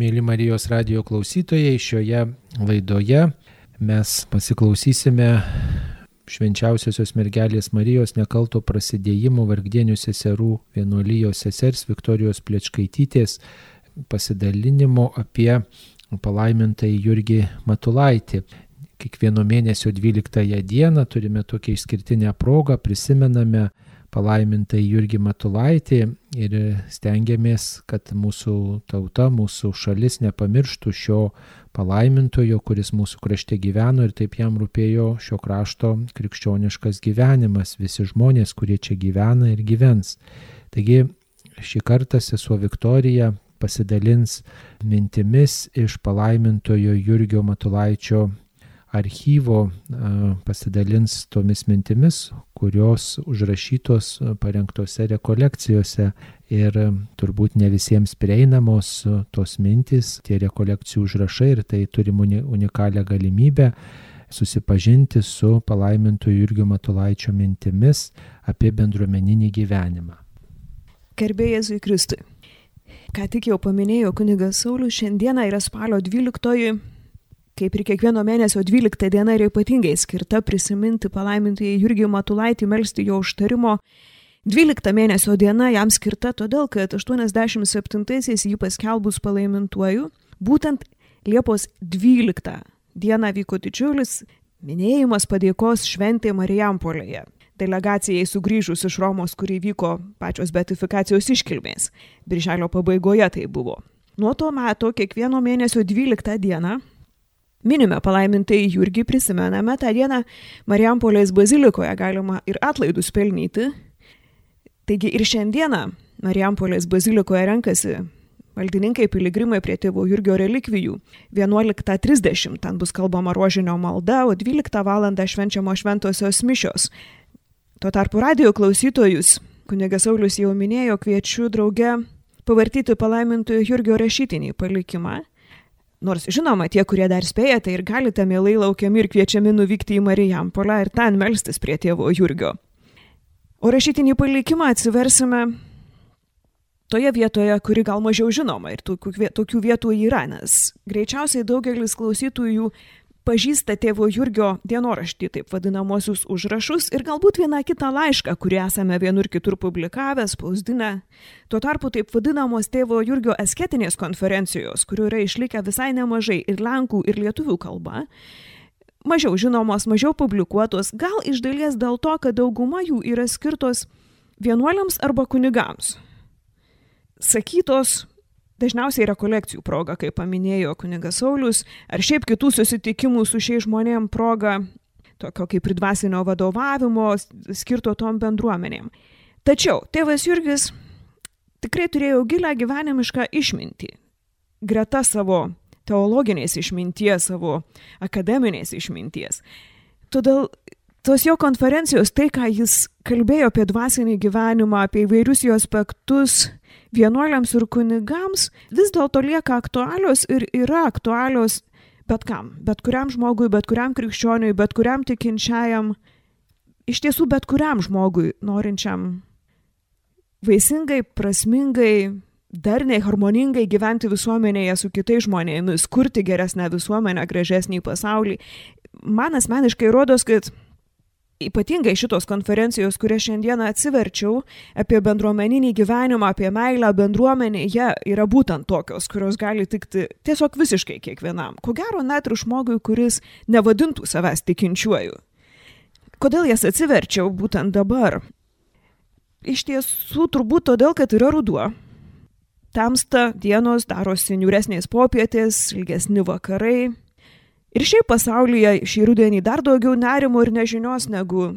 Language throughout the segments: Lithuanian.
Mėly Marijos radio klausytojai, šioje laidoje mes pasiklausysime švenčiausiosios mergelės Marijos nekalto prasidėjimo vargdienių seserų vienuolijos sesers Viktorijos Plečkaitytės pasidalinimo apie palaimintai Jurgį Matulaitį. Kiekvieno mėnesio 12 dieną turime tokią išskirtinę progą, prisimename palaimintai Jurgį Matulaitį ir stengiamės, kad mūsų tauta, mūsų šalis nepamirštų šio palaimintojo, kuris mūsų krašte gyveno ir taip jam rūpėjo šio krašto krikščioniškas gyvenimas, visi žmonės, kurie čia gyvena ir gyvens. Taigi šį kartą sesuo Viktorija pasidalins mintimis iš palaimintojo Jurgio Matulaičio archyvo pasidalins tomis mintimis, kurios užrašytos parengtose rekolekcijose ir turbūt ne visiems prieinamos tos mintys, tie rekolekcijų užrašai ir tai turim unikalią galimybę susipažinti su palaimintų Jurgio Matulaičio mintimis apie bendruomeninį gyvenimą. Gerbėjai Jėzui Kristui. Ką tik jau paminėjo kunigas Saulis, šiandieną yra spalio 12 kaip ir kiekvieno mėnesio 12 diena yra ypatingai skirta prisiminti palaimintąjį Jurgį Matulaitį, melstį jo užtarimo. 12 mėnesio diena jam skirta todėl, kad 87-aisiais jį paskelbus palaimintuoju, būtent Liepos 12 dieną vyko didžiulis minėjimas padėkos šventė Marijampolėje. Delegacijai sugrįžus iš Romos, kuri vyko pačios betifikacijos iškilmės. Birželio pabaigoje tai buvo. Nuo to meto kiekvieno mėnesio 12 dieną Minime palaimintai Jurgį, prisimename tą dieną Marijampolės bazilikoje galima ir atlaidus pelnyti. Taigi ir šiandieną Marijampolės bazilikoje renkasi maldininkai piligrimai prie tėvo Jurgio relikvijų. 11.30 ten bus kalbama rožinio malda, o 12 val. švenčiamo šventosios mišios. Tuo tarpu radio klausytojus, kunigas Saulis jau minėjo, kviečiu drauge pavartyti palaimintojo Jurgio rašytinį palikimą Nors žinoma, tie, kurie dar spėjate tai ir galite mielai laukiami ir kviečiami nuvykti į Marijampolę ir ten melstis prie tėvo Jurgio. O rašytinį palikimą atsiversime toje vietoje, kuri gal mažiau žinoma ir tokių, vietų yra, nes greičiausiai daugelis klausytojų pažįsta tėvo Jurgio dienoraštį, taip vadinamosius užrašus ir galbūt vieną kitą laišką, kurį esame vienur kitur publikavę, spausdinę. Tuo tarpu taip vadinamos tėvo Jurgio asketinės konferencijos, kurių yra išlikę visai nemažai ir lenkų, ir lietuvių kalba, mažiau žinomos, mažiau publikuotos, gal iš dalies dėl to, kad dauguma jų yra skirtos vienuoliams arba kunigams. Sakytos dažniausiai rekolekcijų proga, kaip paminėjo kunigas Saulis, ar šiaip kitų susitikimų su šiais žmonėm proga, tokio kaip ir dvasinio vadovavimo skirto tom bendruomenėm. Tačiau tėvas Jurgis tikrai turėjo gilę gyvenimišką išmintį. Greta savo teologinės išminties, savo akademinės išminties. Todėl tos jo konferencijos, tai, ką jis kalbėjo apie dvasinį gyvenimą, apie įvairius jo aspektus, vienuoliams ir kunigams vis dėlto lieka aktualios ir yra aktualios bet kam, bet kuriam žmogui, bet kuriam krikščioniui, bet kuriam tikinčiajam, iš tiesų bet kuriam žmogui norinčiam vaisingai, prasmingai, darniai, harmoningai gyventi visuomenėje su kitais žmonėmis, kurti geresnę visuomenę, gražesnį pasaulį. Man asmeniškai rodos, kad ypatingai šitos konferencijos, kurią šiandieną atsiverčiau, apie bendruomeninį gyvenimą, apie meilę bendruomenėje, yra būtent tokios, kurios gali tikti tiesiog visiškai kiekvienam. Ko gero net ir žmogui, kuris nevadintų savęs tikinčiuoju. Kodėl jas atsiverčiau būtent dabar? Iš tiesų turbūt todėl, kad yra ruduo. Tamsta dienos darosi niūresnės popietės, ilgesni vakarai, Ir šiaip pasaulyje šį rudenį dar daugiau nerimo ir nežinios negu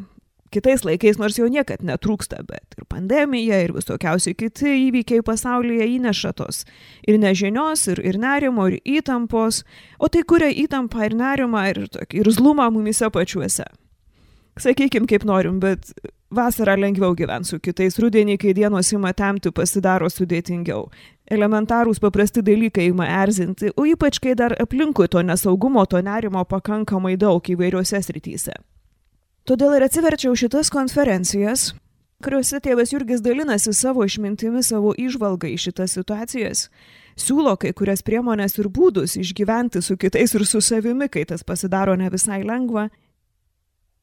kitais laikais, nors jau niekad netrūksta, bet ir pandemija, ir visokiausi kiti įvykiai pasaulyje įneša tos ir nežinios, ir, ir nerimo, ir įtampos, o tai kuria įtampą ir nerimą, ir, ir zlumą mumise pačiuose. Sakykim, kaip norim, bet vasarą lengviau gyventi su kitais, rudenį, kai dienos ima temti, pasidaro sudėtingiau elementarūs paprasti dalykai ima erzinti, o ypač kai dar aplinkui to nesaugumo, to nerimo pakankamai daug įvairiuose srityse. Todėl ir atsiverčiau šitas konferencijas, kuriuose tėvas Jurgis dalinasi savo išmintimi, savo išvalgą į šitas situacijas, siūlo kai kurias priemonės ir būdus išgyventi su kitais ir su savimi, kai tas pasidaro ne visai lengva.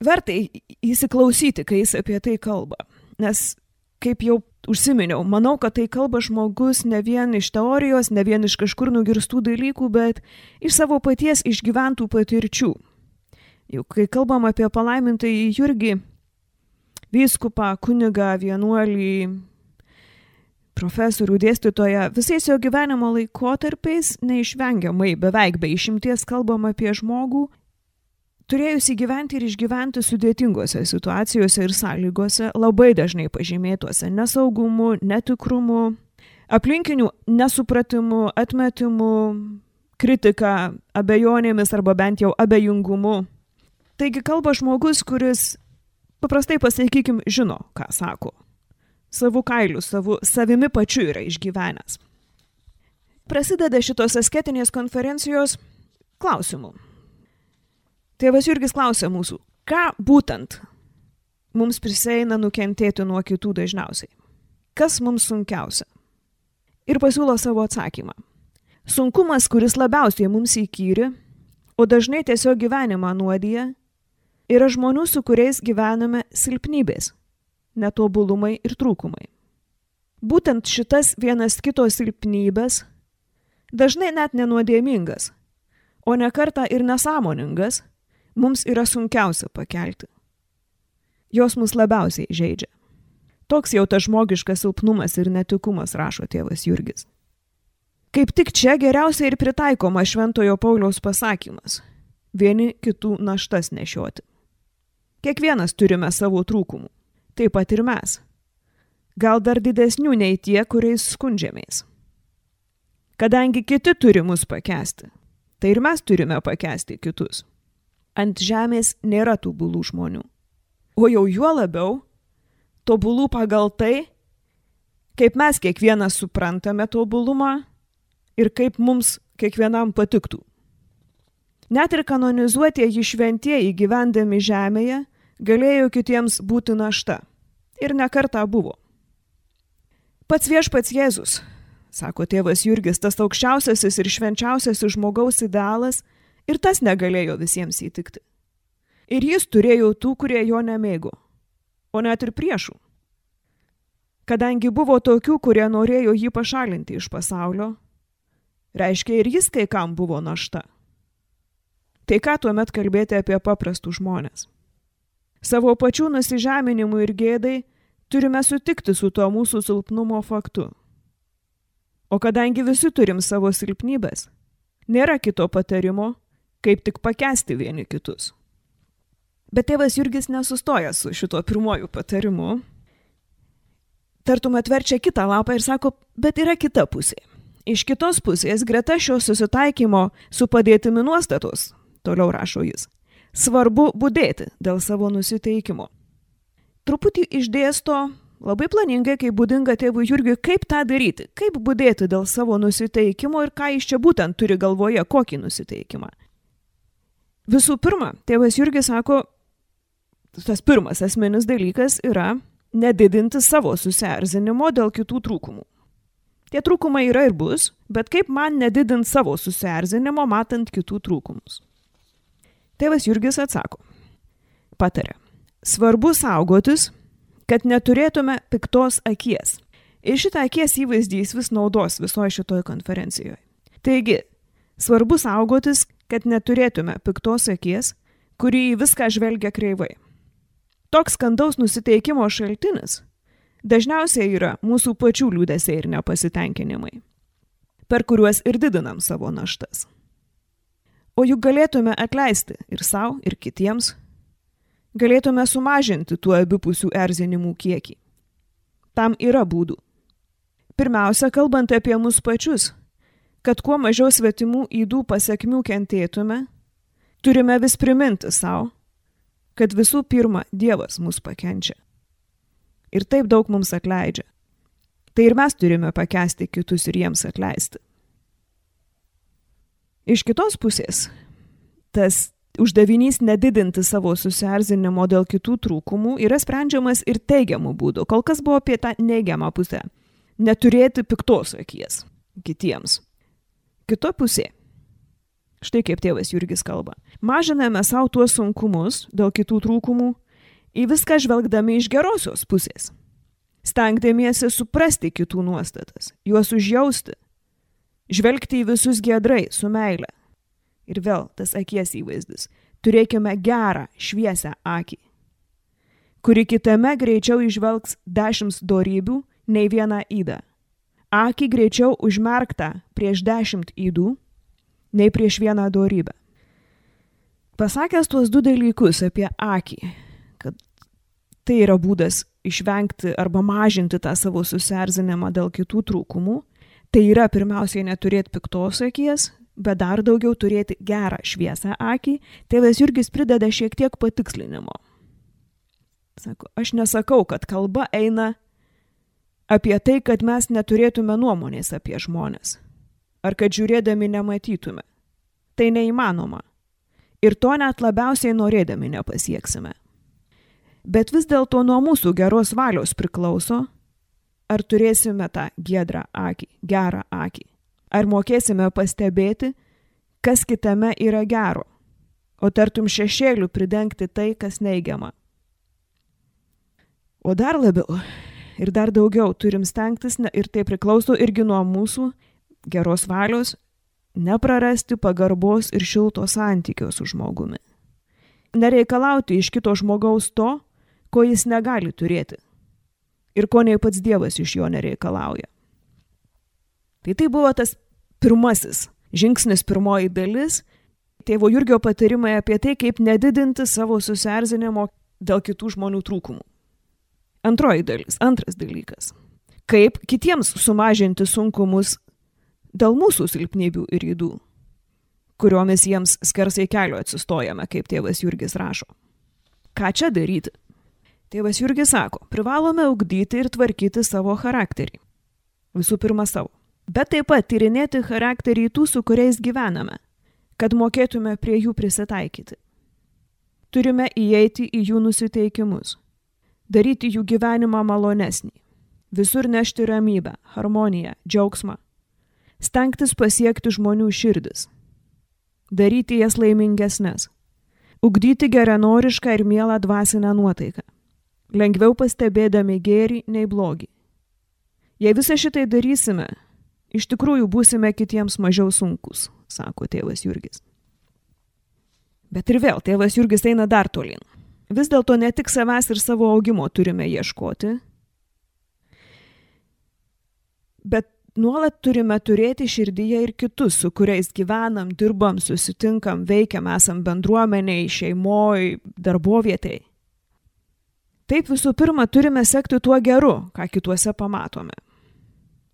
Vertai įsiklausyti, kai jis apie tai kalba. Nes, kaip jau užsiminiau, manau, kad tai kalba žmogus ne vien iš teorijos, ne vien iš kažkur nugirstų dalykų, bet iš savo paties išgyventų patirčių. Juk kai kalbam apie palaimintąjį Jurgį, vyskupą, kunigą, vienuolį, profesorių, dėstytoją, visais jo gyvenimo laikotarpiais neišvengiamai, beveik be išimties kalbam apie žmogų, turėjusi gyventi ir išgyventi sudėtingose situacijose ir sąlygose, labai dažnai pažymėtuose nesaugumu, netikrumu, aplinkinių nesupratimu, atmetimu, kritika, abejonėmis arba bent jau abejingumu. Taigi kalba žmogus, kuris paprastai pasakykim žino, ką sako. Savų kailių, savų, savimi pačiu yra išgyvenęs. Prasideda šitos asketinės konferencijos klausimu. Tėvas Jurgis klausia mūsų, ką būtent mums priseina nukentėti nuo kitų dažniausiai? Kas mums sunkiausia? Ir pasiūlo savo atsakymą. Sunkumas, kuris labiausiai mums įkyri, o dažnai tiesiog gyvenimą nuodija, Yra žmonių, su kuriais gyvename silpnybės, netobulumai ir trūkumai. Būtent šitas vienas kito silpnybės, dažnai net nenuodėmingas, o nekarta ir nesąmoningas, mums yra sunkiausia pakelti. Jos mus labiausiai žaidžia. Toks jau tas žmogiškas silpnumas ir netikumas, rašo tėvas Jurgis. Kaip tik čia geriausiai ir pritaikoma Šventojo Pauliaus pasakymas - vieni kitų naštas nešioti. Kiekvienas turime savo trūkumų. Taip pat ir mes. Gal dar didesnių nei tie, kuriais skundžiamės. Kadangi kiti turi mus pakesti, tai ir mes turime pakesti kitus. Ant žemės nėra tobulų žmonių. O jau juo labiau, tobulų pagal tai, kaip mes kiekvienas suprantame tobulumą ir kaip mums kiekvienam patiktų. Net ir kanonizuotieji šventieji gyvendami žemėje galėjo kitiems būti našta. Ir nekarta buvo. Pats viešpats Jėzus, sako tėvas Jurgis, tas aukščiausiasis ir švenčiausiasis žmogaus idealas, ir tas negalėjo visiems įtikti. Ir jis turėjo tų, kurie jo nemėgo, o net ir priešų. Kadangi buvo tokių, kurie norėjo jį pašalinti iš pasaulio, reiškia ir jis kai kam buvo našta. Tai ką tuomet kalbėti apie paprastų žmonės? Savo pačių nusižeminimu ir gėdai turime sutikti su tuo mūsų silpnumo faktu. O kadangi visi turim savo silpnybės, nėra kito patarimo, kaip tik pakesti vieni kitus. Bet tėvas Jurgis nesustoja su šituo pirmoju patarimu. Tartum atverčia kitą lapą ir sako, bet yra kita pusė. Iš kitos pusės greta šio susitaikymo su padėtimi nuostatos, toliau rašo jis, svarbu būdėti dėl savo nusiteikimo. Truputį išdėsto labai planingai, kaip būdinga tėvui Jurgiui, kaip tą daryti, kaip būdėti dėl savo nusiteikimo ir ką jis čia būtent turi galvoje, kokį nusiteikimą. Visų pirma, tėvas Jurgis sako, tas pirmas esminis dalykas yra nedidinti savo susierzinimo dėl kitų trūkumų. Tie trūkumai yra ir bus, bet kaip man nedidinti savo susierzinimo matant kitų trūkumus. Tėvas Jurgis atsako. Patarė. Svarbu saugotis, kad neturėtume piktos akies. Ir šitą akies įvaizdį jis vis naudos visoje šitoje konferencijoje. Taigi, svarbu saugotis, kad neturėtume piktos akies, kuri į viską žvelgia kreivai. Toks skandaus nusiteikimo šaltinis dažniausiai yra mūsų pačių liūdėsiai ir nepasitenkinimai, per kuriuos ir didinam savo naštas. O juk galėtume atleisti ir savo, ir kitiems. Galėtume sumažinti tų abipusių erzinimų kiekį. Tam yra būdų. Pirmiausia, kalbant apie mus pačius, kad kuo mažiau svetimų įdų pasiekmių kentėtume, turime vis priminti savo, kad visų pirma Dievas mus pakenčia. Ir taip daug mums atleidžia. Tai ir mes turime pakesti kitus ir jiems atleisti. Iš kitos pusės, tas uždavinys nedidinti savo susierzinimo dėl kitų trūkumų yra sprendžiamas ir teigiamų būdų. Kol kas buvo apie tą neigiamą pusę - neturėti piktos akies. kitiems. Kito pusė. Štai kaip tėvas Jurgis kalba. Mažiname savo tuos sunkumus dėl kitų trūkumų, į viską žvelgdami iš gerosios pusės. Stengdamiesi suprasti kitų nuostatas, juos užjausti, žvelgti į visus gedrai su meile. Ir vėl tas akies įvaizdis. Turėkime gerą, šviesią akį, kuri kitame greičiau išvelgs dešimt dorybių nei vieną įdą. Akį greičiau užmerktą prieš dešimt įdų nei prieš vieną dorybę. Pasakęs tuos du dalykus apie akį, kad tai yra būdas išvengti arba mažinti tą savo susierzinimą dėl kitų trūkumų, tai yra pirmiausiai neturėti piktos akies, bet dar daugiau turėti gerą šviesą akį, tėvas Jurgis prideda šiek tiek patikslinimo. Sako, aš nesakau, kad kalba eina apie tai, kad mes neturėtume nuomonės apie žmonės, ar kad žiūrėdami nematytume. Tai neįmanoma. Ir to net labiausiai norėdami nepasieksime. Bet vis dėlto nuo mūsų geros valios priklauso, ar turėsime tą gedrą akį, gerą akį. Ar mokėsime pastebėti, kas kitame yra gero, o tartum šešėlių pridengti tai, kas neigiama. O dar labiau ir dar daugiau turim stengtis ir tai priklauso irgi nuo mūsų geros valios neprarasti pagarbos ir šilto santykio su žmogumi. Nereikalauti iš kito žmogaus to, ko jis negali turėti ir ko nei pats Dievas iš jo nereikalauja. Tai tai buvo tas pirmasis žingsnis, pirmoji dalis, tėvo Jurgio patarimai apie tai, kaip nedidinti savo susierzinimo dėl kitų žmonių trūkumų. Antroji dalis, antras dalykas. Kaip kitiems sumažinti sunkumus dėl mūsų silpnybių ir įdų, kuriomis jiems skersai kelio atsistojame, kaip tėvas Jurgis rašo. Ką čia daryti? Tėvas Jurgis sako, privalome ugdyti ir tvarkyti savo charakterį. Visų pirma savo bet taip pat tyrinėti charakterį tų, su kuriais gyvename, kad mokėtume prie jų prisitaikyti. Turime įeiti į jų nusiteikimus, daryti jų gyvenimą malonesnį, visur nešti ramybę, harmoniją, džiaugsmą, stengtis pasiekti žmonių širdis, daryti jas laimingesnės, ugdyti geranorišką ir mielą dvasinę nuotaiką, lengviau pastebėdami gėrį nei blogį. Jei visą šitai darysime, Iš tikrųjų būsime kitiems mažiau sunkus, sako tėvas Jurgis. Bet ir vėl tėvas Jurgis eina dar tolin. Vis dėlto ne tik savęs ir savo augimo turime ieškoti, bet nuolat turime turėti širdyje ir kitus, su kuriais gyvenam, dirbam, susitinkam, veikiam, esam bendruomeniai, šeimoj, darbovietėj. Taip visų pirma turime sekti tuo geru, ką kituose pamatome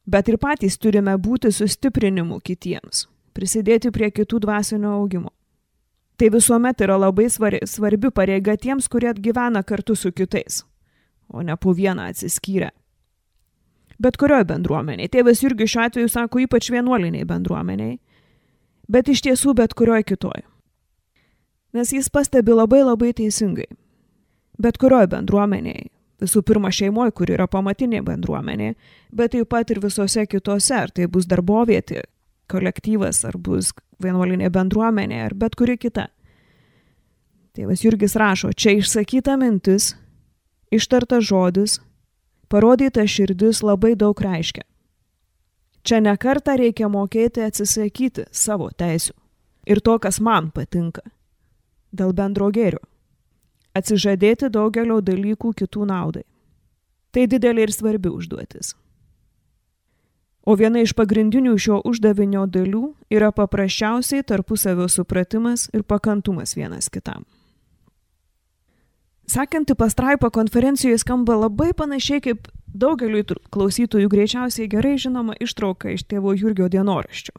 bet ir patys turime būti sustiprinimu kitiems, prisidėti prie kitų dvasinio augimo. Tai visuomet yra labai svarbi pareiga tiems, kurie gyvena kartu su kitais, o ne po vieną atsiskyrę. Bet kurioje bendruomenėje, tėvas irgi šiuo atveju sako ypač vienuoliniai bendruomeniai, bet iš tiesų bet kurioje kitoje. Nes jis pastebi labai labai teisingai. Bet kurioje bendruomenėje, visų pirma šeimoje, kur yra pamatinė bendruomenė, bet taip pat ir visose kitose, ar tai bus darbovietė, kolektyvas, ar bus vienuolinė bendruomenė, ar bet kuri kita. Tėvas Jurgis rašo, čia išsakyta mintis, ištarta žodis, parodyta širdis labai daug reiškia. Čia nekarta reikia mokėti atsisakyti savo teisių ir to, kas man patinka, dėl bendro gėrio atsižadėti daugelio dalykų kitų naudai. Tai didelė ir svarbi užduotis. O viena iš pagrindinių šio uždavinio dalių yra paprasčiausiai tarpusavio supratimas ir pakantumas vienas kitam. Sekanti pastraipa konferencijoje skamba labai panašiai kaip daugeliu klausytojų greičiausiai gerai žinoma ištrauka iš tėvo Jurgio dienoraščio.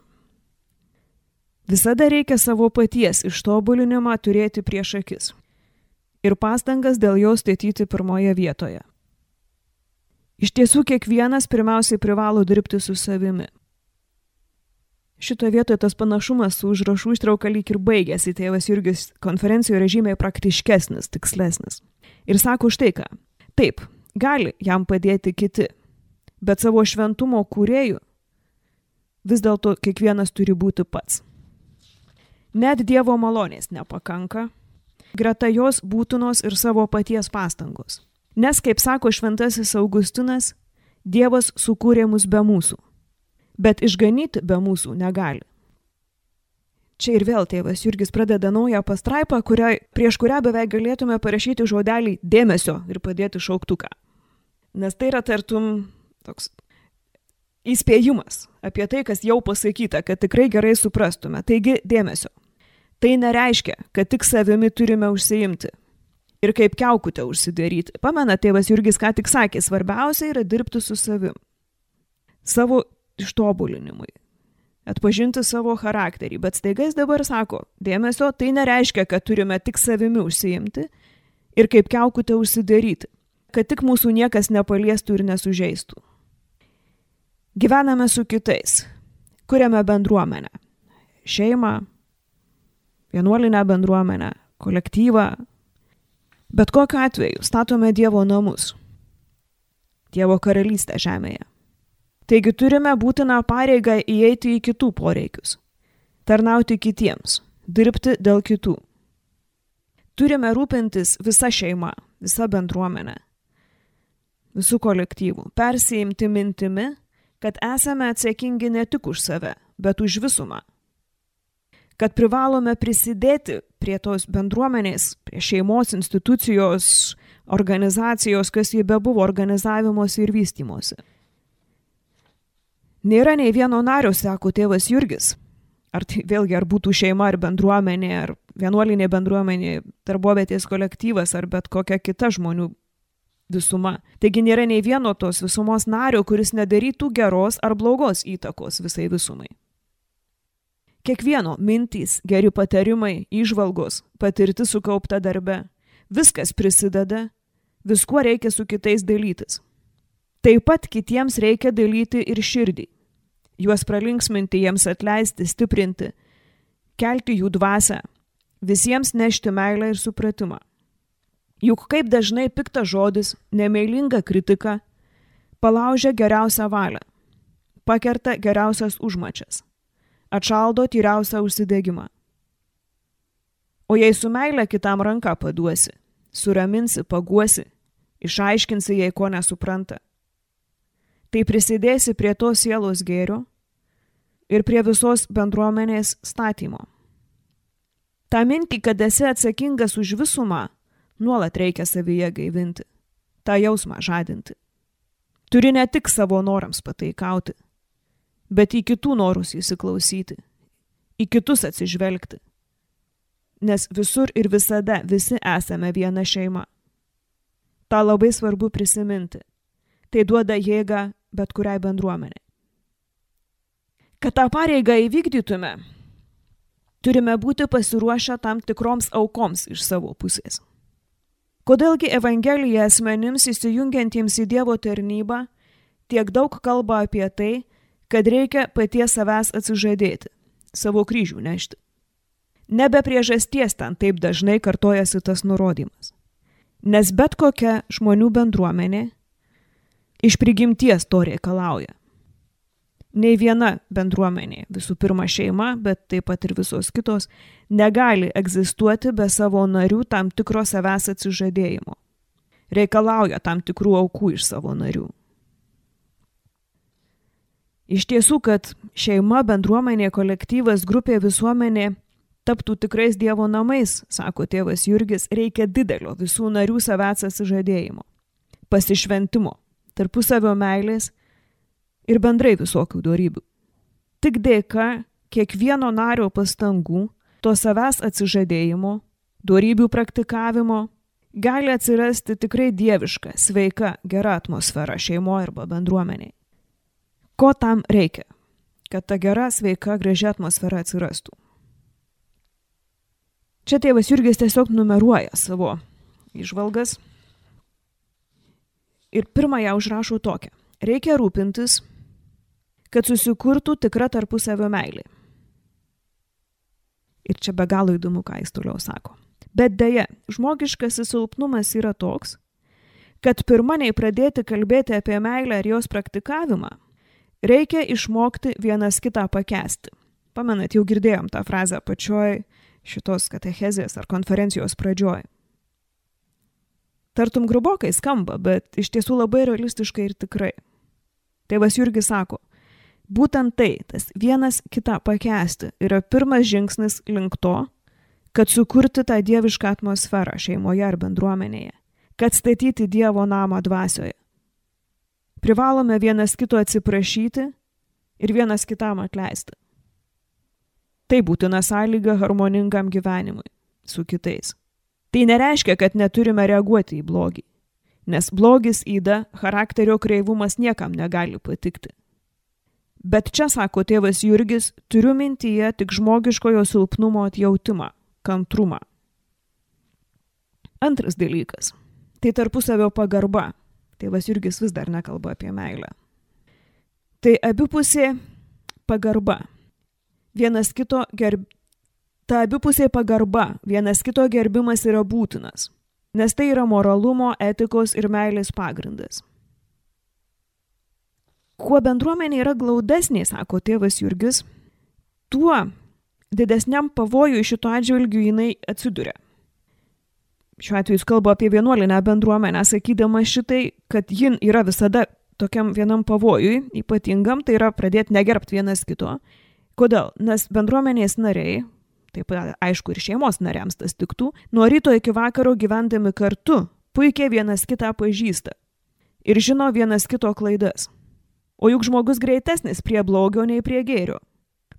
Visada reikia savo paties ištobulinimą turėti prieš akis ir pastangas dėl jo statyti pirmoje vietoje. Iš tiesų, kiekvienas pirmiausiai privalo dirbti su savimi. Šitoje vietoje tas panašumas su užrašų ištrauka lyg ir baigėsi, tėvas Jurgis konferencijoje yra žymiai praktiškesnis, tikslesnis. Ir sako štai ką. Taip, gali jam padėti kiti, bet savo šventumo kūrėjų vis dėlto kiekvienas turi būti pats. Net Dievo malonės nepakanka, greta jos būtinos ir savo paties pastangos. Nes, kaip sako šventasis Augustinas, Dievas sukūrė mus be mūsų, bet išganyti be mūsų negali. Čia ir vėl tėvas Jurgis pradeda naują pastraipą, kuria, prieš kurią beveik galėtume parašyti žodelį dėmesio ir padėti šauktuką. Nes tai yra tartum toks įspėjimas apie tai, kas jau pasakyta, kad tikrai gerai suprastume. Taigi dėmesio. Tai nereiškia, kad tik savimi turime užsiimti. Ir kaip keukutę užsidaryti. Pamena, tėvas Jurgis ką tik sakė, svarbiausia yra dirbti su savim. Savo ištobulinimui. Atpažinti savo charakterį. Bet staiga jis dabar sako, dėmesio, tai nereiškia, kad turime tik savimi užsiimti ir kaip keukutę užsidaryti. Kad tik mūsų niekas nepaliestų ir nesužeistų. Gyvename su kitais, kuriame bendruomenę, šeimą, vienuolinę bendruomenę, kolektyvą. Bet kokiu atveju statome Dievo namus, Dievo karalystę žemėje. Taigi turime būtiną pareigą įeiti į kitų poreikius, tarnauti kitiems, dirbti dėl kitų. Turime rūpintis visa šeima, visa bendruomenė, visų kolektyvų, persijimti mintimi, kad esame atsakingi ne tik už save, bet už visumą. Kad privalome prisidėti prie tos bendruomenės, prie šeimos institucijos, organizacijos, kas jie bebuvo organizavimuose ir vystymuose. Nėra nei vieno nario, sako tėvas Jurgis. Ar tai vėlgi, ar būtų šeima, ar bendruomenė, ar vienuolinė bendruomenė, darbovietės kolektyvas, ar bet kokia kita žmonių visuma. Taigi nėra nei vieno tos visumos nario, kuris nedarytų geros ar blogos įtakos visai visumai. Kiekvieno mintys, geri patarimai, išvalgos, patirti sukaupta darbe, viskas prisideda, viskuo reikia su kitais dalytis. Taip pat kitiems reikia dalyti ir širdį, juos pralinksminti, jiems atleisti, stiprinti, kelti jų dvasę, visiems nešti meilę ir supratimą. Juk kaip dažnai piktas žodis, nemeilinga kritika palaužia geriausią valią, pakerta geriausias užmačias, atšaldo tyriausią užsidėgymą. O jei su meile kitam ranką paduosi, suraminsi, paguosi, išaiškinsi, jei ko nesupranta, tai prisidėsi prie to sielos gėrio ir prie visos bendruomenės statymo. Ta mintį, kad esi atsakingas už visumą, nuolat reikia savyje gaivinti, tą jausmą žadinti. Turi ne tik savo norams pataikauti, bet į kitų norus įsiklausyti, į kitus atsižvelgti. Nes visur ir visada visi esame viena šeima. Ta labai svarbu prisiminti. Tai duoda jėgą bet kuriai bendruomeniai. Kad tą pareigą įvykdytume, turime būti pasiruošę tam tikroms aukoms iš savo pusės. Kodėlgi Evangelija asmenims įsijungiantiems į Dievo tarnybą tiek daug kalba apie tai, kad reikia paties savęs atsižadėti, savo kryžių nešti. Nebe priežasties ten taip dažnai kartojasi tas nurodymas. Nes bet kokia žmonių bendruomenė iš prigimties to reikalauja nei viena bendruomenė, visų pirma šeima, bet taip pat ir visos kitos, negali egzistuoti be savo narių tam tikro savęs atsižadėjimo. Reikalauja tam tikrų aukų iš savo narių. Iš tiesų, kad šeima, bendruomenė, kolektyvas, grupė, visuomenė taptų tikrais Dievo namais, sako tėvas Jurgis, reikia didelio visų narių savęs atsižadėjimo, pasišventimo, tarpusavio meilės ir bendrai visokių darybių. Tik dėka kiekvieno nario pastangų, to savęs atsižadėjimo, darybių praktikavimo, gali atsirasti tikrai dieviška, sveika, gera atmosfera šeimoje arba bendruomeniai. Ko tam reikia, kad ta gera, sveika, graži atmosfera atsirastų? Čia tėvas Jurgis tiesiog numeruoja savo išvalgas ir pirmąją užrašo tokią. Reikia rūpintis kad susikurtų tikra tarpusavio meilė. Ir čia be galo įdomu, ką jis toliau sako. Bet dėja, žmogiškasis silpnumas yra toks, kad pirma nei pradėti kalbėti apie meilę ir jos praktikavimą, Reikia išmokti vienas kitą pakesti. Pamenat, jau girdėjom tą frazę pačioj šitos katechezės ar konferencijos pradžioj. Tartum grubokai skamba, bet iš tiesų labai realistiškai ir tikrai. Tėvas Jurgis sako, būtent tai, tas vienas kitą pakesti, yra pirmas žingsnis link to, kad sukurti tą dievišką atmosferą šeimoje ar bendruomenėje, kad statyti Dievo namą dvasioje. Privalome vienas kito atsiprašyti ir vienas kitam atleisti. Tai būtina sąlyga harmoningam gyvenimui su kitais. Tai nereiškia, kad neturime reaguoti į blogį nes blogis įda, charakterio kreivumas niekam negali patikti. Bet čia, sako tėvas Jurgis, turiu mintyje tik žmogiškojo silpnumo atjautimą, kantrumą. Antras dalykas - tai tarpusavio pagarba. Tėvas Jurgis vis dar nekalba apie meilę. Tai abipusė pagarba. Vienas kito gerb... Ta abipusė pagarba, vienas kito gerbimas yra būtinas nes tai yra moralumo, etikos ir meilės pagrindas. Kuo bendruomenė yra glaudesnė, sako tėvas Jurgis, tuo didesniam pavojui šito atžvilgiu jinai atsiduria. Šiuo atveju jis kalba apie vienuolinę bendruomenę, sakydama šitai, kad jin yra visada tokiam vienam pavojui, ypatingam, tai yra pradėti negerbti vienas kito. Kodėl? Nes bendruomenės nariai, taip aišku ir šeimos nariams tas tiktų, nuo ryto iki vakaro gyvendami kartu, puikiai vienas kitą pažįsta ir žino vienas kito klaidas. O juk žmogus greitesnis prie blogio nei prie gėrio.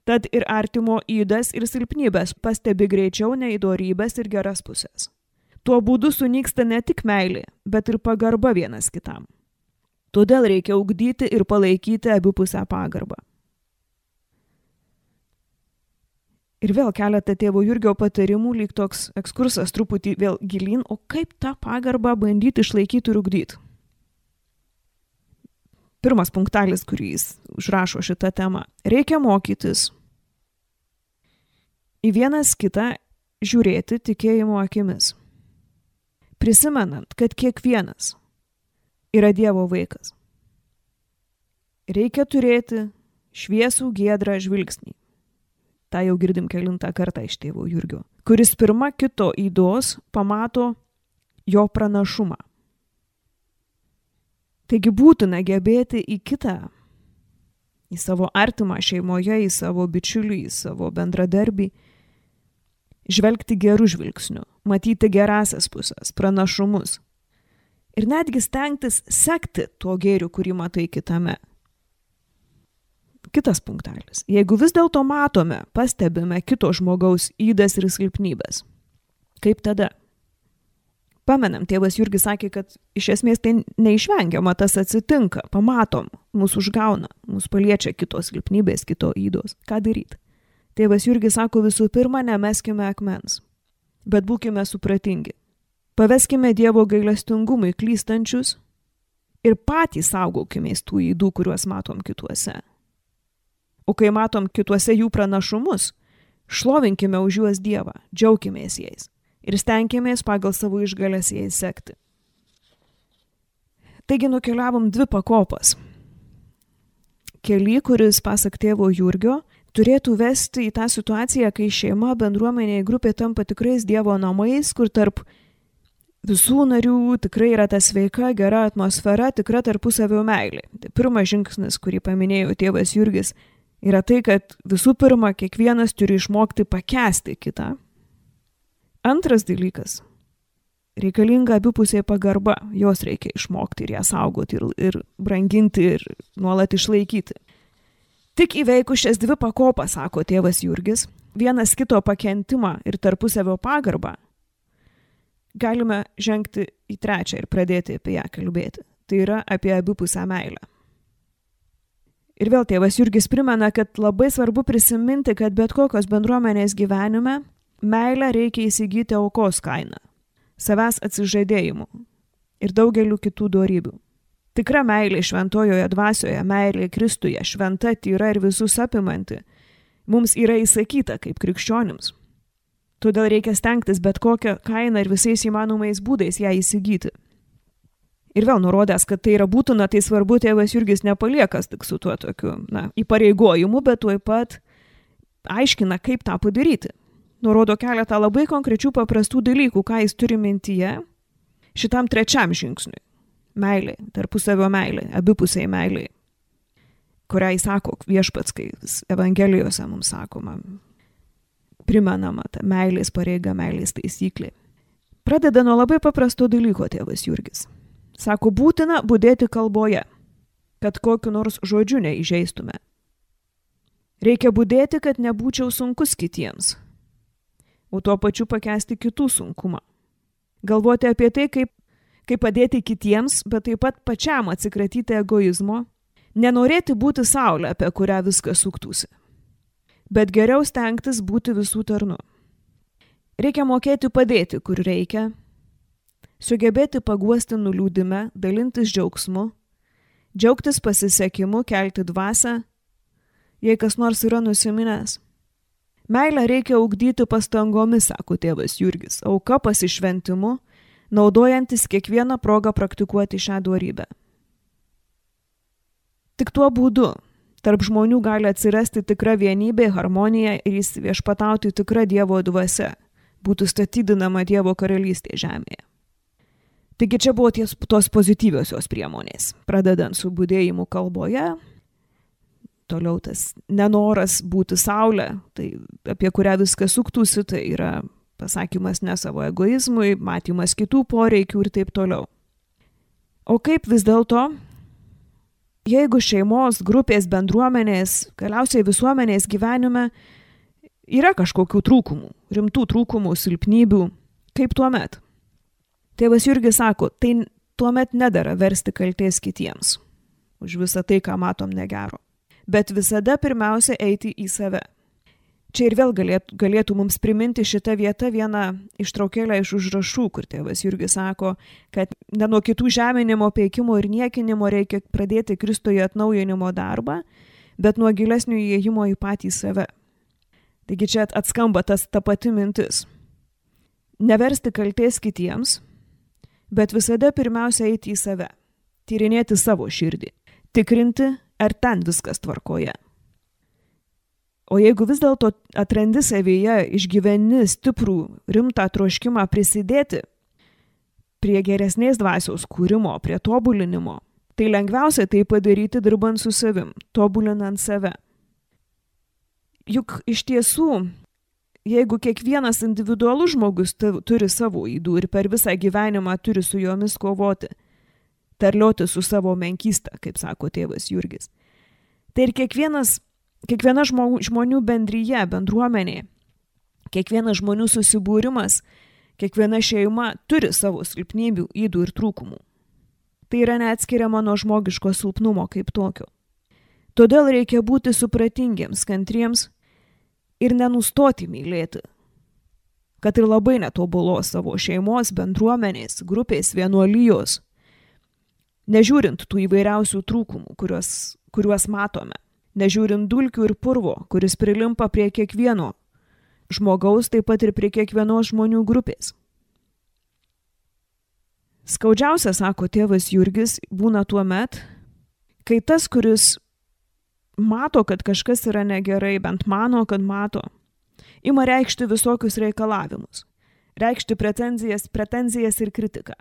Tad ir artimo įdas ir silpnybės pastebi greičiau nei dorybės ir geras pusės. Tuo būdu sunyksta ne tik meilė, bet ir pagarba vienas kitam. Todėl reikia ugdyti ir palaikyti abipusę pagarbą. Ir vėl keletą tėvo Jurgio patarimų, lyg toks ekskursas truputį vėl gilin, o kaip tą pagarbą bandyti išlaikyti ir ugdyti. Pirmas punktelis, kurį jis užrašo šitą temą. Reikia mokytis į vienas kitą žiūrėti tikėjimo akimis. Prisimenant, kad kiekvienas yra Dievo vaikas. Reikia turėti šviesų giedrą žvilgsnį tą jau girdim kelintą kartą iš tėvo Jurgio, kuris pirma kito įdos pamato jo pranašumą. Taigi būtina gebėti į kitą, į savo artimą šeimoje, į savo bičiulį, į savo bendradarbį, žvelgti gerų žvilgsnių, matyti gerasias pusės, pranašumus ir netgi stengtis sekti tuo gėriu, kurį matai kitame kitas punktelis. Jeigu vis dėlto matome, pastebime kito žmogaus įdas ir silpnybės, kaip tada? Pamenam, tėvas Jurgis sakė, kad iš esmės tai neišvengiama, tas atsitinka, pamatom, mūsų užgauna, mūsų paliečia kitos silpnybės, kito įdos. Ką daryti? Tėvas Jurgis sako visų pirma, nemeskime akmens, bet būkime supratingi. Paveskime Dievo gailestingumui klystančius ir patys saugokime tų įdų, kuriuos matom kituose. O kai matom kituose jų pranašumus, šlovinkime už juos Dievą, džiaukimės jais ir stenkimės pagal savo išgalės jais sekti. Taigi nukeliavom dvi pakopas. Keli, kuris, pasak tėvo Jurgio, turėtų vesti į tą situaciją, kai šeima, bendruomenė, grupė tampa tikrais Dievo namais, kur tarp visų narių tikrai yra ta sveika, gera atmosfera, tikra tarpusavio meilė. Tai pirmas žingsnis, kurį paminėjo tėvas Jurgis yra tai, kad visų pirma, kiekvienas turi išmokti pakęsti kitą. Antras dalykas - reikalinga abipusė pagarba, jos reikia išmokti ir ją saugoti ir, ir branginti ir nuolat išlaikyti. Tik įveikus šias dvi pakopas, sako tėvas Jurgis, vienas kito pakentimą ir tarpusavio pagarbą, galime žengti į trečią ir pradėti apie ją kalbėti. Tai yra apie abipusę meilę. Ir vėl tėvas Jurgis primena, kad labai svarbu prisiminti, kad bet kokios bendruomenės gyvenime meilę reikia įsigyti aukos kainą, savęs atsižadėjimu ir daugeliu kitų darybių. Tikra meilė šventojoje dvasioje, meilė Kristuje, šventa, tyra ir visus apimanti, mums yra įsakyta kaip krikščionims. Todėl reikia stengtis bet kokią kainą ir visais įmanomais būdais ją įsigyti. Ir vėl nurodęs, kad tai yra būtina, tai svarbu, tėvas Jurgis nepaliekas tik su tuo tokiu, na, įpareigojimu, bet tuoj pat aiškina, kaip tą padaryti. Nurodo keletą labai konkrečių paprastų dalykų, ką jis turi mintyje šitam trečiam žingsniui. Meilė, tarpusavio meilė, abipusiai meilė, kurią jis sako viešpats, kai Evangelijose mums sakoma, primenama ta meilės pareiga, meilės taisyklė. Pradeda nuo labai paprasto dalyko tėvas Jurgis. Sako, būtina būdėti kalboje, kad kokiu nors žodžiu neįžeistume. Reikia būdėti, kad nebūčiau sunkus kitiems, o tuo pačiu pakesti kitų sunkumą. Galvoti apie tai, kaip, kaip padėti kitiems, bet taip pat pačiam atsikratyti egoizmo, nenorėti būti saulė, apie kurią viskas suktųsi. Bet geriau stengtis būti visų tarnu. Reikia mokėti padėti, kur reikia, sugebėti paguosti nuliūdime, dalintis džiaugsmu, džiaugtis pasisekimu, kelti dvasę, jei kas nors yra nusiminęs. Meilę reikia ugdyti pastangomis, sako tėvas Jurgis, auka pasišventimu, naudojantis kiekvieną progą praktikuoti šią duorybę. Tik tuo būdu tarp žmonių gali atsirasti tikra vienybė, harmonija ir jis viešpatauti tikra Dievo dvasia, būtų statydinama Dievo karalystė žemėje. Taigi čia buvo ties, tos pozityviosios priemonės, pradedant su būdėjimu kalboje, toliau tas nenoras būti saulė, tai apie kurią viskas suktųsi, tai yra pasakymas ne savo egoizmui, matymas kitų poreikių ir taip toliau. O kaip vis dėlto, jeigu šeimos, grupės, bendruomenės, galiausiai visuomenės gyvenime yra kažkokių trūkumų, rimtų trūkumų, silpnybių, kaip tuo met? Tėvas Jurgis sako, tai tuomet nedara versti kalties kitiems už visą tai, ką matom negero. Bet visada pirmiausia eiti į save. Čia ir vėl galėtų, galėtų mums priminti šitą vietą vieną ištraukėlę iš užrašų, kur tėvas Jurgis sako, kad ne nuo kitų žeminimo, peikimo ir niekinimo reikia pradėti Kristoje atnaujinimo darbą, bet nuo gilesnio įėjimo į patį save. Taigi čia atskamba tas ta pati mintis. Neversti kalties kitiems, bet visada pirmiausia eiti į save, tyrinėti savo širdį, tikrinti, ar ten viskas tvarkoje. O jeigu vis dėlto atrandi savyje, išgyveni stiprų, rimtą troškimą prisidėti prie geresnės dvasios kūrimo, prie tobulinimo, tai lengviausia tai padaryti dirbant su savim, tobulinant save. Juk iš tiesų jeigu kiekvienas individualus žmogus turi savo įdų ir per visą gyvenimą turi su jomis kovoti, terlioti su savo menkystą, kaip sako tėvas Jurgis. Tai ir kiekvienas, kiekviena žmonių, žmonių bendryje, bendruomenė, kiekvienas žmonių susibūrimas, kiekviena šeima turi savo silpnybių, įdų ir trūkumų. Tai yra neatskiriama nuo žmogiško silpnumo kaip tokio. Todėl reikia būti supratingiems, kantriems ir nenustoti mylėti. Kad ir labai netobulos savo šeimos, bendruomenės, grupės, vienuolijos, nežiūrint tų įvairiausių trūkumų, kuriuos, kuriuos matome, nežiūrint dulkių ir purvo, kuris prilimpa prie kiekvieno žmogaus, taip pat ir prie kiekvienos žmonių grupės. Skaudžiausia, sako tėvas Jurgis, būna tuo met, kai tas, kuris mato, kad kažkas yra negerai, bent mano, kad mato, ima reikšti visokius reikalavimus, reikšti pretenzijas, pretenzijas ir kritiką.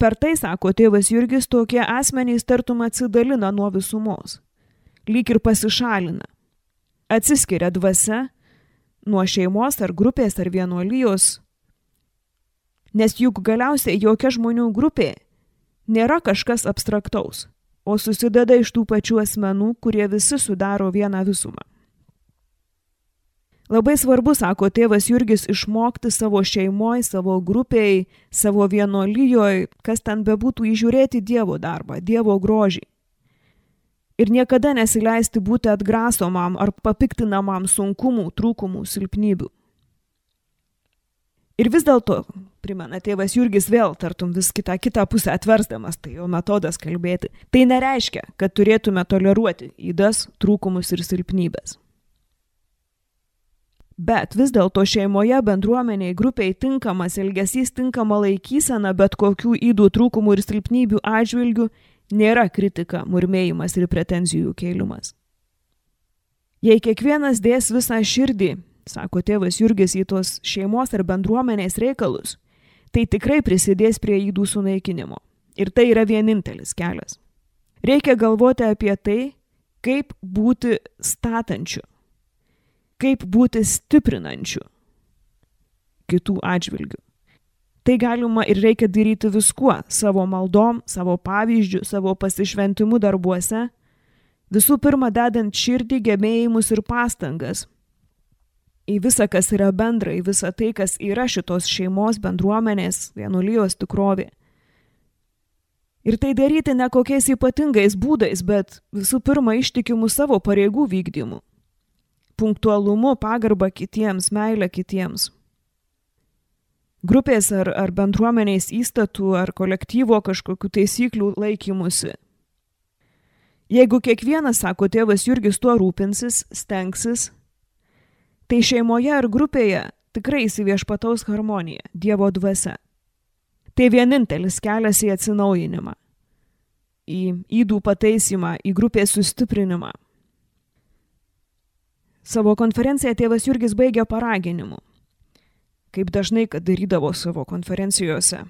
Per tai, sako tėvas Jurgis, tokie asmenys tartum atsidalina nuo visumos, lyg ir pasišalina, atsiskiria dvasia nuo šeimos ar grupės ar vienuolijos, nes juk galiausiai jokia žmonių grupė nėra kažkas abstraktaus o susideda iš tų pačių asmenų, kurie visi sudaro vieną visumą. Labai svarbu, sako tėvas Jurgis, išmokti savo šeimoje, savo grupiai, savo vienolyjoje, kas ten bebūtų įžiūrėti Dievo darbą, Dievo grožį. Ir niekada nesileisti būti atgrasomam ar papiktinamam sunkumų, trūkumų, silpnybių. Ir vis dėlto, primena tėvas Jurgis vėl, tartum vis kitą, kitą pusę atversdamas, tai jo metodas kalbėti, tai nereiškia, kad turėtume toleruoti įdas, trūkumus ir silpnybės. Bet vis dėlto šeimoje, bendruomeniai, grupiai tinkamas elgesys, tinkama laikysena, bet kokių įdų trūkumų ir silpnybių atžvilgių nėra kritika, murmėjimas ir pretenzijų kėlimas. Jei kiekvienas dės visą širdį, sako tėvas Jurgis į tos šeimos ar bendruomenės reikalus, tai tikrai prisidės prie įdų sunaikinimo. Ir tai yra vienintelis kelias. Reikia galvoti apie tai, kaip būti statančiu kaip būti stiprinančiu kitų atžvilgių. Tai galima ir reikia daryti viskuo - savo maldom, savo pavyzdžių, savo pasišventimu darbuose, visų pirma dedant širdį, gebėjimus ir pastangas į visą, kas yra bendra, į visą tai, kas yra šitos šeimos, bendruomenės, vienuolijos tikrovė. Ir tai daryti ne kokiais ypatingais būdais, bet visų pirma ištikimu savo pareigų vykdymu punktualumu, pagarba kitiems, meilė kitiems. Grupės ar, ar bendruomenės įstatų ar kolektyvo kažkokių taisyklių laikymusi. Jeigu kiekvienas, sako tėvas Jurgis, tuo rūpinsis, stengsis, tai šeimoje ar grupėje tikrai įsiviešpataus harmonija, Dievo dvasia. Tai vienintelis kelias į atsinaujinimą, į įdų pataisymą, į grupės sustiprinimą. Savo konferenciją tėvas Jurgis baigė paraginimu, kaip dažnai, darydavo savo konferencijose.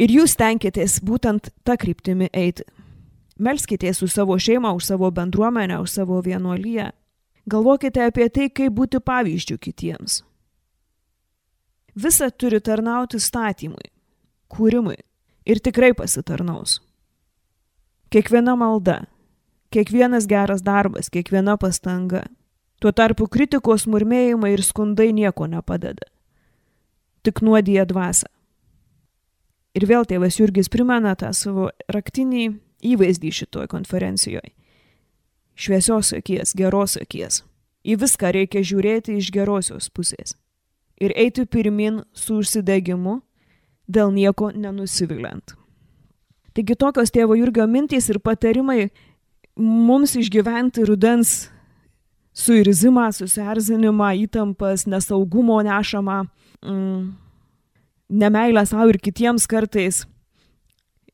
Ir jūs tenkitės būtent tą kryptimį eiti. Melskitės už savo šeimą, už savo bendruomenę, už savo vienuolyje. Galvokite apie tai, kaip būti pavyzdžių kitiems. Visa turi tarnauti statymui, kūrimui ir tikrai pasitarnaus. Kiekviena malda, kiekvienas geras darbas, kiekviena pastanga Tuo tarpu kritikos murmėjimai ir skundai nieko nepadeda. Tik nuodija dvasę. Ir vėl tėvas Jurgis primena tą savo raktinį įvaizdį šitoj konferencijoje. Šviesios akies, geros akies. Į viską reikia žiūrėti iš gerosios pusės. Ir eiti pirmin su užsidegimu, dėl nieko nenusiviliant. Taigi tokios tėvo Jurgio mintys ir patarimai mums išgyventi rudens suirzimą, susierzinimą, įtampas, nesaugumo nešamą, mm, nemailę savo ir kitiems kartais.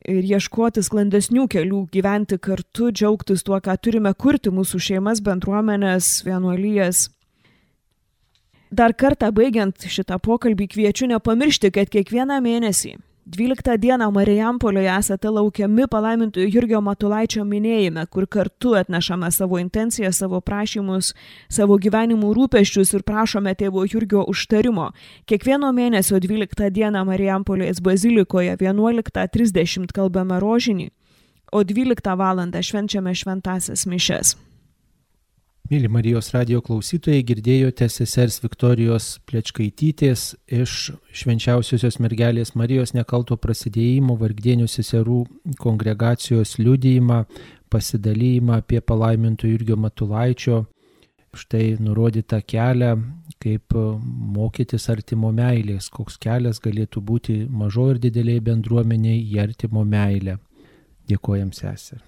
Ir ieškoti sklandesnių kelių, gyventi kartu, džiaugtis tuo, ką turime kurti mūsų šeimas, bendruomenės, vienuolijas. Dar kartą baigiant šitą pokalbį kviečiu nepamiršti, kad kiekvieną mėnesį 12 dieną Marijampolėje esate laukiami palaimintojo Jurgio Matulaičio minėjime, kur kartu atnešame savo intenciją, savo prašymus, savo gyvenimų rūpeščius ir prašome tėvo Jurgio užtarimo. Kiekvieno mėnesio 12 dieną Marijampolės bazilikoje 11.30 kalbame rožinį, o 12 val. švenčiame šventasias mišes. Mėly Marijos radio klausytojai, girdėjote sesers Viktorijos Plečkaitytės iš švenčiausiosios mergelės Marijos nekalto prasidėjimo vargdienių seserų kongregacijos liudijimą, pasidalymą apie palaimintų Jurgio Matulaičio, štai nurodytą kelią, kaip mokytis artimo meilės, koks kelias galėtų būti mažo ir dideliai bendruomeniai į artimo meilę. Dėkojam sesę.